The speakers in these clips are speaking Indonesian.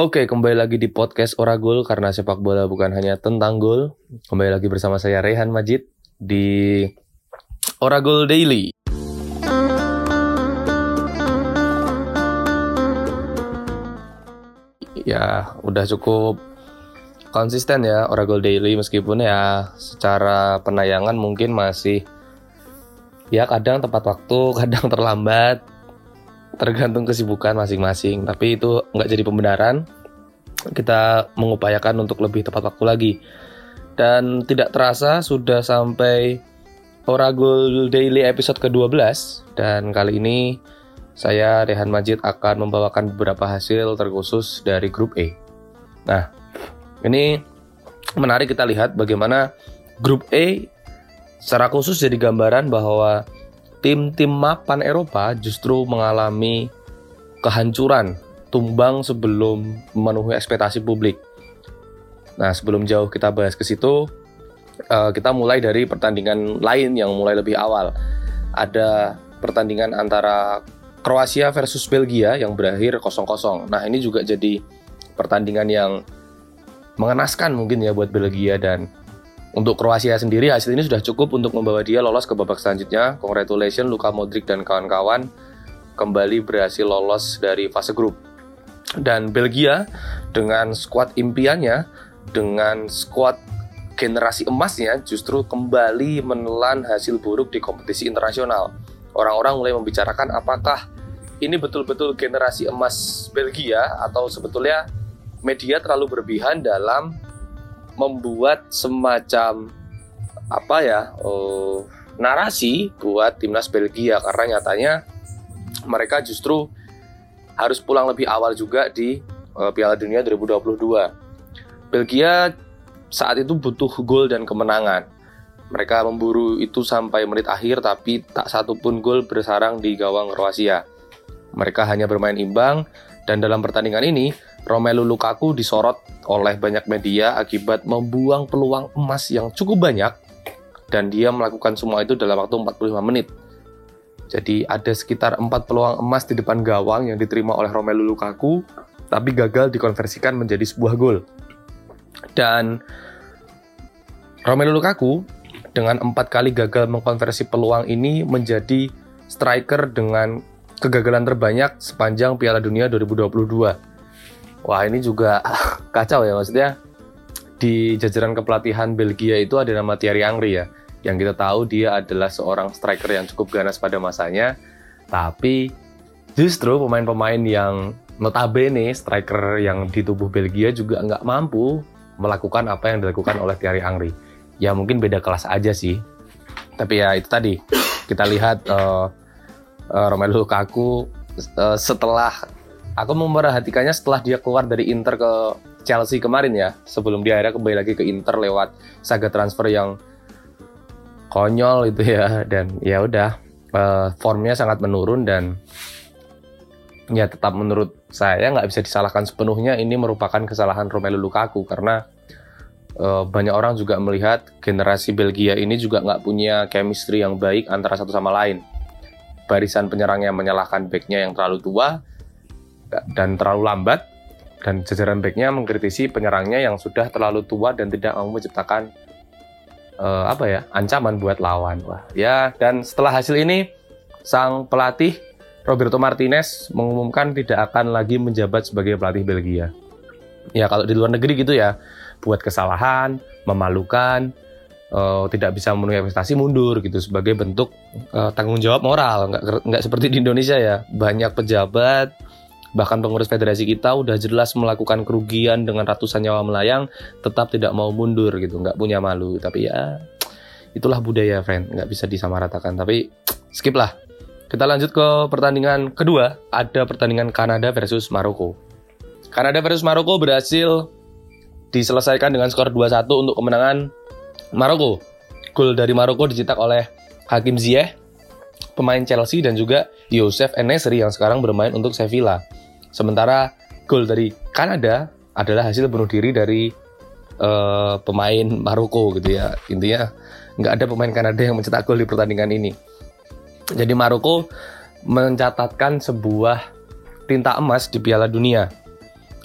Oke, kembali lagi di podcast Oragul karena sepak bola bukan hanya tentang gol. Kembali lagi bersama saya Rehan Majid di Oragul Daily. Ya, udah cukup konsisten ya Oragul Daily meskipun ya secara penayangan mungkin masih ya kadang tepat waktu, kadang terlambat, tergantung kesibukan masing-masing. Tapi itu nggak jadi pembenaran. Kita mengupayakan untuk lebih tepat waktu lagi. Dan tidak terasa sudah sampai Oragul Daily episode ke-12 dan kali ini saya Rehan Majid akan membawakan beberapa hasil terkhusus dari grup E. Nah, ini menarik kita lihat bagaimana grup E secara khusus jadi gambaran bahwa tim-tim mapan Eropa justru mengalami kehancuran, tumbang sebelum memenuhi ekspektasi publik. Nah, sebelum jauh kita bahas ke situ, uh, kita mulai dari pertandingan lain yang mulai lebih awal. Ada pertandingan antara Kroasia versus Belgia yang berakhir 0-0. Nah, ini juga jadi pertandingan yang mengenaskan mungkin ya buat Belgia dan untuk Kroasia sendiri hasil ini sudah cukup untuk membawa dia lolos ke babak selanjutnya. Congratulations Luka Modric dan kawan-kawan kembali berhasil lolos dari fase grup. Dan Belgia dengan skuad impiannya, dengan skuad generasi emasnya justru kembali menelan hasil buruk di kompetisi internasional. Orang-orang mulai membicarakan apakah ini betul-betul generasi emas Belgia atau sebetulnya media terlalu berlebihan dalam membuat semacam apa ya uh, narasi buat timnas Belgia karena nyatanya mereka justru harus pulang lebih awal juga di uh, Piala Dunia 2022. Belgia saat itu butuh gol dan kemenangan. Mereka memburu itu sampai menit akhir tapi tak satu pun gol bersarang di gawang Kroasia. Mereka hanya bermain imbang dan dalam pertandingan ini Romelu Lukaku disorot oleh banyak media akibat membuang peluang emas yang cukup banyak dan dia melakukan semua itu dalam waktu 45 menit. Jadi ada sekitar 4 peluang emas di depan gawang yang diterima oleh Romelu Lukaku tapi gagal dikonversikan menjadi sebuah gol. Dan Romelu Lukaku dengan empat kali gagal mengkonversi peluang ini menjadi striker dengan kegagalan terbanyak sepanjang Piala Dunia 2022 Wah ini juga kacau ya maksudnya di jajaran kepelatihan Belgia itu ada nama Thierry Angri ya. Yang kita tahu dia adalah seorang striker yang cukup ganas pada masanya tapi justru pemain-pemain yang notabene striker yang di tubuh Belgia juga nggak mampu melakukan apa yang dilakukan oleh Thierry Angri ya mungkin beda kelas aja sih. Tapi ya itu tadi. Kita lihat uh, uh, Romelu Lukaku uh, setelah aku memperhatikannya setelah dia keluar dari Inter ke Chelsea kemarin ya. Sebelum dia akhirnya kembali lagi ke Inter lewat saga transfer yang konyol itu ya. Dan ya udah uh, formnya sangat menurun dan ya tetap menurut saya nggak bisa disalahkan sepenuhnya. Ini merupakan kesalahan Romelu Lukaku karena banyak orang juga melihat generasi Belgia ini juga nggak punya chemistry yang baik antara satu sama lain barisan penyerangnya menyalahkan backnya yang terlalu tua dan terlalu lambat dan jajaran backnya mengkritisi penyerangnya yang sudah terlalu tua dan tidak mau menciptakan uh, apa ya ancaman buat lawan. Wah ya dan setelah hasil ini sang pelatih Roberto Martinez mengumumkan tidak akan lagi menjabat sebagai pelatih Belgia. Ya kalau di luar negeri gitu ya buat kesalahan memalukan uh, tidak bisa memenuhi investasi mundur gitu sebagai bentuk uh, tanggung jawab moral nggak nggak seperti di Indonesia ya banyak pejabat Bahkan pengurus federasi kita udah jelas melakukan kerugian dengan ratusan nyawa melayang, tetap tidak mau mundur gitu, nggak punya malu. Tapi ya itulah budaya, friend, nggak bisa disamaratakan. Tapi skip lah. Kita lanjut ke pertandingan kedua, ada pertandingan Kanada versus Maroko. Kanada versus Maroko berhasil diselesaikan dengan skor 2-1 untuk kemenangan Maroko. Gol dari Maroko dicetak oleh Hakim Ziyech, pemain Chelsea dan juga Yosef Enesri yang sekarang bermain untuk Sevilla. Sementara gol dari Kanada adalah hasil bunuh diri dari uh, pemain Maroko gitu ya. Intinya nggak ada pemain Kanada yang mencetak gol di pertandingan ini. Jadi Maroko mencatatkan sebuah tinta emas di Piala Dunia.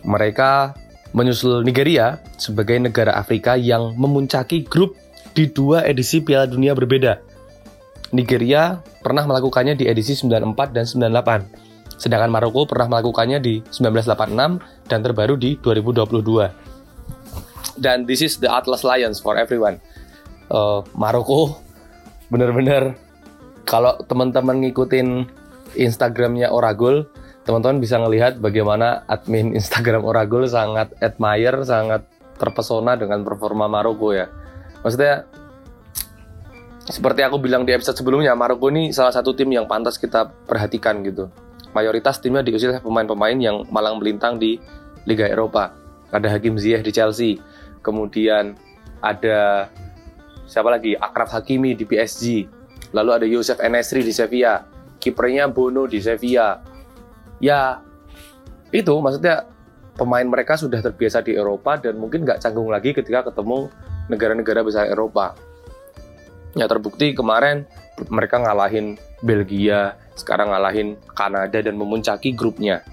Mereka menyusul Nigeria sebagai negara Afrika yang memuncaki grup di dua edisi Piala Dunia berbeda. Nigeria pernah melakukannya di edisi 94 dan 98. Sedangkan Maroko pernah melakukannya di 1986 dan terbaru di 2022. Dan this is the Atlas Lions for everyone. Uh, Maroko bener-bener kalau teman-teman ngikutin Instagramnya Oragol, teman-teman bisa ngelihat bagaimana admin Instagram Oragol sangat admire, sangat terpesona dengan performa Maroko ya. Maksudnya seperti aku bilang di episode sebelumnya, Maroko ini salah satu tim yang pantas kita perhatikan gitu. Mayoritas timnya diusir pemain-pemain yang malang melintang di Liga Eropa. Ada Hakim Ziyech di Chelsea, kemudian ada siapa lagi? Akraf Hakimi di PSG, lalu ada Yosef Enesri di Sevilla, kipernya Bono di Sevilla, ya itu maksudnya pemain mereka sudah terbiasa di Eropa dan mungkin nggak canggung lagi ketika ketemu negara-negara besar Eropa. Ya terbukti kemarin mereka ngalahin Belgia, sekarang ngalahin Kanada dan memuncaki grupnya.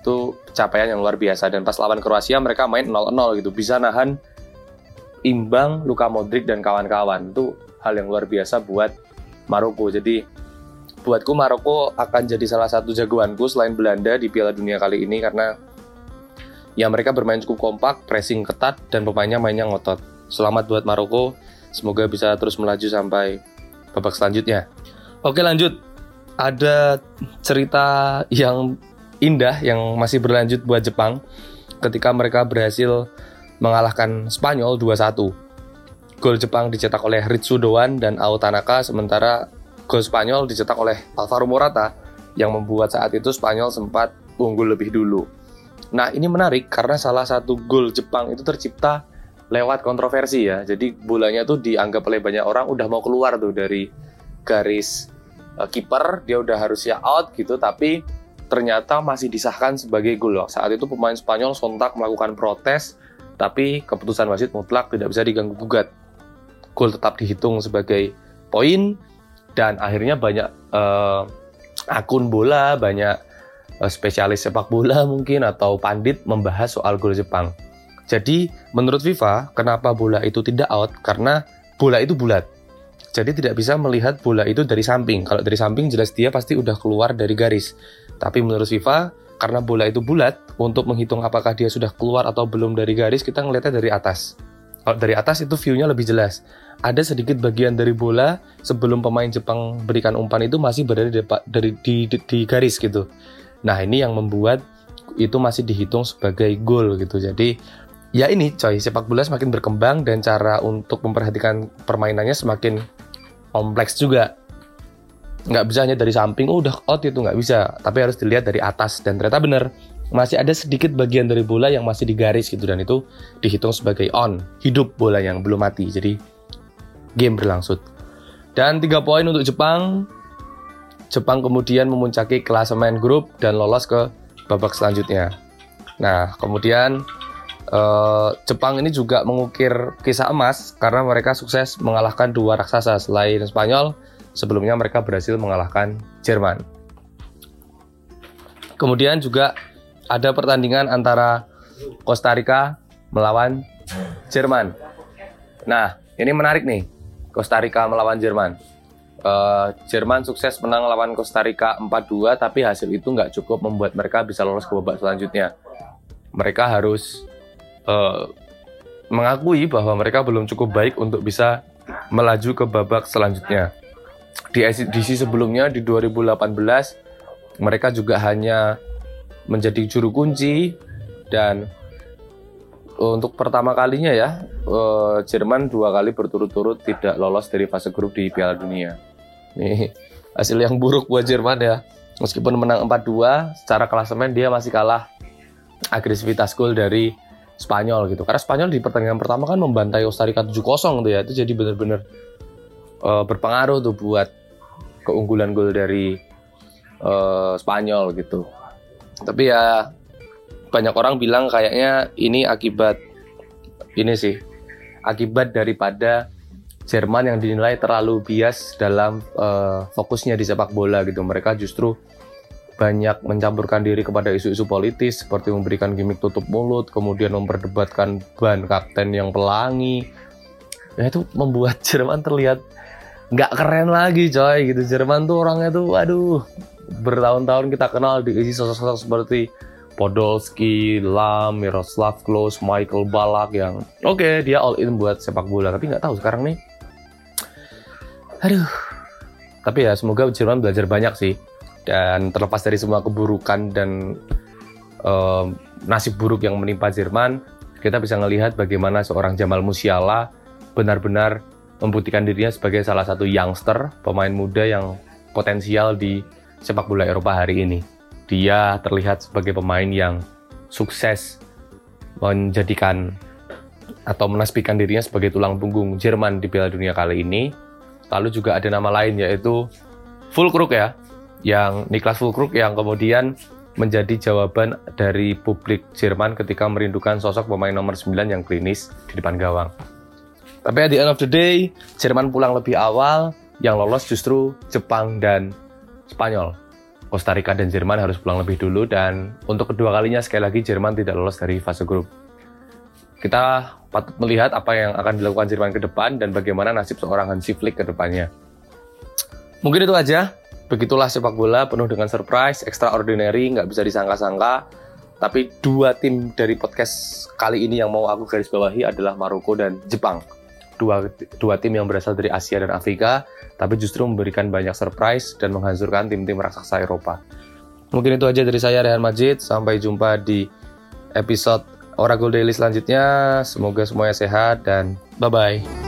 Itu capaian yang luar biasa dan pas lawan Kroasia mereka main 0-0 gitu, bisa nahan imbang Luka Modric dan kawan-kawan. Itu hal yang luar biasa buat Maroko. Jadi buatku Maroko akan jadi salah satu jagoanku selain Belanda di Piala Dunia kali ini karena ya mereka bermain cukup kompak, pressing ketat dan pemainnya mainnya ngotot. Selamat buat Maroko, semoga bisa terus melaju sampai babak selanjutnya. Oke lanjut, ada cerita yang indah yang masih berlanjut buat Jepang ketika mereka berhasil mengalahkan Spanyol 2-1. Gol Jepang dicetak oleh Ritsu Doan dan Ao Tanaka sementara Gol Spanyol dicetak oleh Alvaro Morata yang membuat saat itu Spanyol sempat unggul lebih dulu. Nah ini menarik karena salah satu gol Jepang itu tercipta lewat kontroversi ya. Jadi bolanya tuh dianggap oleh banyak orang udah mau keluar tuh dari garis uh, kiper, dia udah harus ya out gitu, tapi ternyata masih disahkan sebagai gol. Saat itu pemain Spanyol sontak melakukan protes, tapi keputusan wasit mutlak tidak bisa diganggu gugat. Gol tetap dihitung sebagai poin dan akhirnya banyak uh, akun bola, banyak uh, spesialis sepak bola mungkin atau pandit membahas soal gol Jepang. Jadi menurut FIFA, kenapa bola itu tidak out? Karena bola itu bulat. Jadi tidak bisa melihat bola itu dari samping. Kalau dari samping jelas dia pasti udah keluar dari garis. Tapi menurut FIFA, karena bola itu bulat, untuk menghitung apakah dia sudah keluar atau belum dari garis, kita ngeliatnya dari atas. Kalau dari atas itu view-nya lebih jelas ada sedikit bagian dari bola sebelum pemain Jepang berikan umpan itu masih berada di, dari, di, di, di garis gitu. Nah ini yang membuat itu masih dihitung sebagai gol gitu. Jadi ya ini coy sepak bola semakin berkembang dan cara untuk memperhatikan permainannya semakin kompleks juga. Nggak bisa hanya dari samping, oh udah out itu nggak bisa. Tapi harus dilihat dari atas dan ternyata benar masih ada sedikit bagian dari bola yang masih digaris gitu dan itu dihitung sebagai on hidup bola yang belum mati jadi game berlangsung. Dan tiga poin untuk Jepang. Jepang kemudian memuncaki klasemen grup dan lolos ke babak selanjutnya. Nah, kemudian eh, Jepang ini juga mengukir kisah emas karena mereka sukses mengalahkan dua raksasa selain Spanyol. Sebelumnya mereka berhasil mengalahkan Jerman. Kemudian juga ada pertandingan antara Costa Rica melawan Jerman. Nah, ini menarik nih. Costa Rica melawan Jerman. Uh, Jerman sukses menang lawan Costa Rica 4-2 tapi hasil itu nggak cukup membuat mereka bisa lolos ke babak selanjutnya. Mereka harus uh, mengakui bahwa mereka belum cukup baik untuk bisa melaju ke babak selanjutnya. Di edisi sebelumnya di 2018 mereka juga hanya menjadi juru kunci dan untuk pertama kalinya ya uh, Jerman dua kali berturut-turut tidak lolos dari fase grup di Piala Dunia. Nih hasil yang buruk buat Jerman ya. Meskipun menang 4-2, secara klasemen dia masih kalah agresivitas gol dari Spanyol gitu. Karena Spanyol di pertandingan pertama kan membantai Rica 7-0 tuh ya. Itu jadi benar-benar uh, berpengaruh tuh buat keunggulan gol dari uh, Spanyol gitu. Tapi ya banyak orang bilang kayaknya ini akibat ini sih akibat daripada Jerman yang dinilai terlalu bias dalam uh, fokusnya di sepak bola gitu. Mereka justru banyak mencampurkan diri kepada isu-isu politis seperti memberikan gimmick tutup mulut, kemudian memperdebatkan ban kapten yang pelangi. Ya itu membuat Jerman terlihat nggak keren lagi coy gitu. Jerman tuh orangnya tuh waduh bertahun-tahun kita kenal diisi sosok-sosok seperti Podolski, Lam, Miroslav Klose, Michael Balak yang oke okay, dia all in buat sepak bola. Tapi nggak tahu sekarang nih. Aduh. Tapi ya semoga Jerman belajar banyak sih. Dan terlepas dari semua keburukan dan uh, nasib buruk yang menimpa Jerman kita bisa melihat bagaimana seorang Jamal Musiala benar-benar membuktikan dirinya sebagai salah satu youngster pemain muda yang potensial di sepak bola Eropa hari ini dia terlihat sebagai pemain yang sukses menjadikan atau menaspikan dirinya sebagai tulang punggung Jerman di Piala Dunia kali ini. Lalu juga ada nama lain yaitu Fulkrug ya, yang Niklas Fulkrug yang kemudian menjadi jawaban dari publik Jerman ketika merindukan sosok pemain nomor 9 yang klinis di depan gawang. Tapi at the end of the day, Jerman pulang lebih awal, yang lolos justru Jepang dan Spanyol. Costa Rica dan Jerman harus pulang lebih dulu dan untuk kedua kalinya sekali lagi Jerman tidak lolos dari fase grup. Kita patut melihat apa yang akan dilakukan Jerman ke depan dan bagaimana nasib seorang Hansi Flick ke depannya. Mungkin itu aja. Begitulah sepak bola penuh dengan surprise, extraordinary, nggak bisa disangka-sangka. Tapi dua tim dari podcast kali ini yang mau aku garis bawahi adalah Maroko dan Jepang dua dua tim yang berasal dari Asia dan Afrika, tapi justru memberikan banyak surprise dan menghancurkan tim-tim raksasa Eropa. Mungkin itu aja dari saya Rehan Majid. Sampai jumpa di episode Oracle Daily selanjutnya. Semoga semuanya sehat dan bye bye.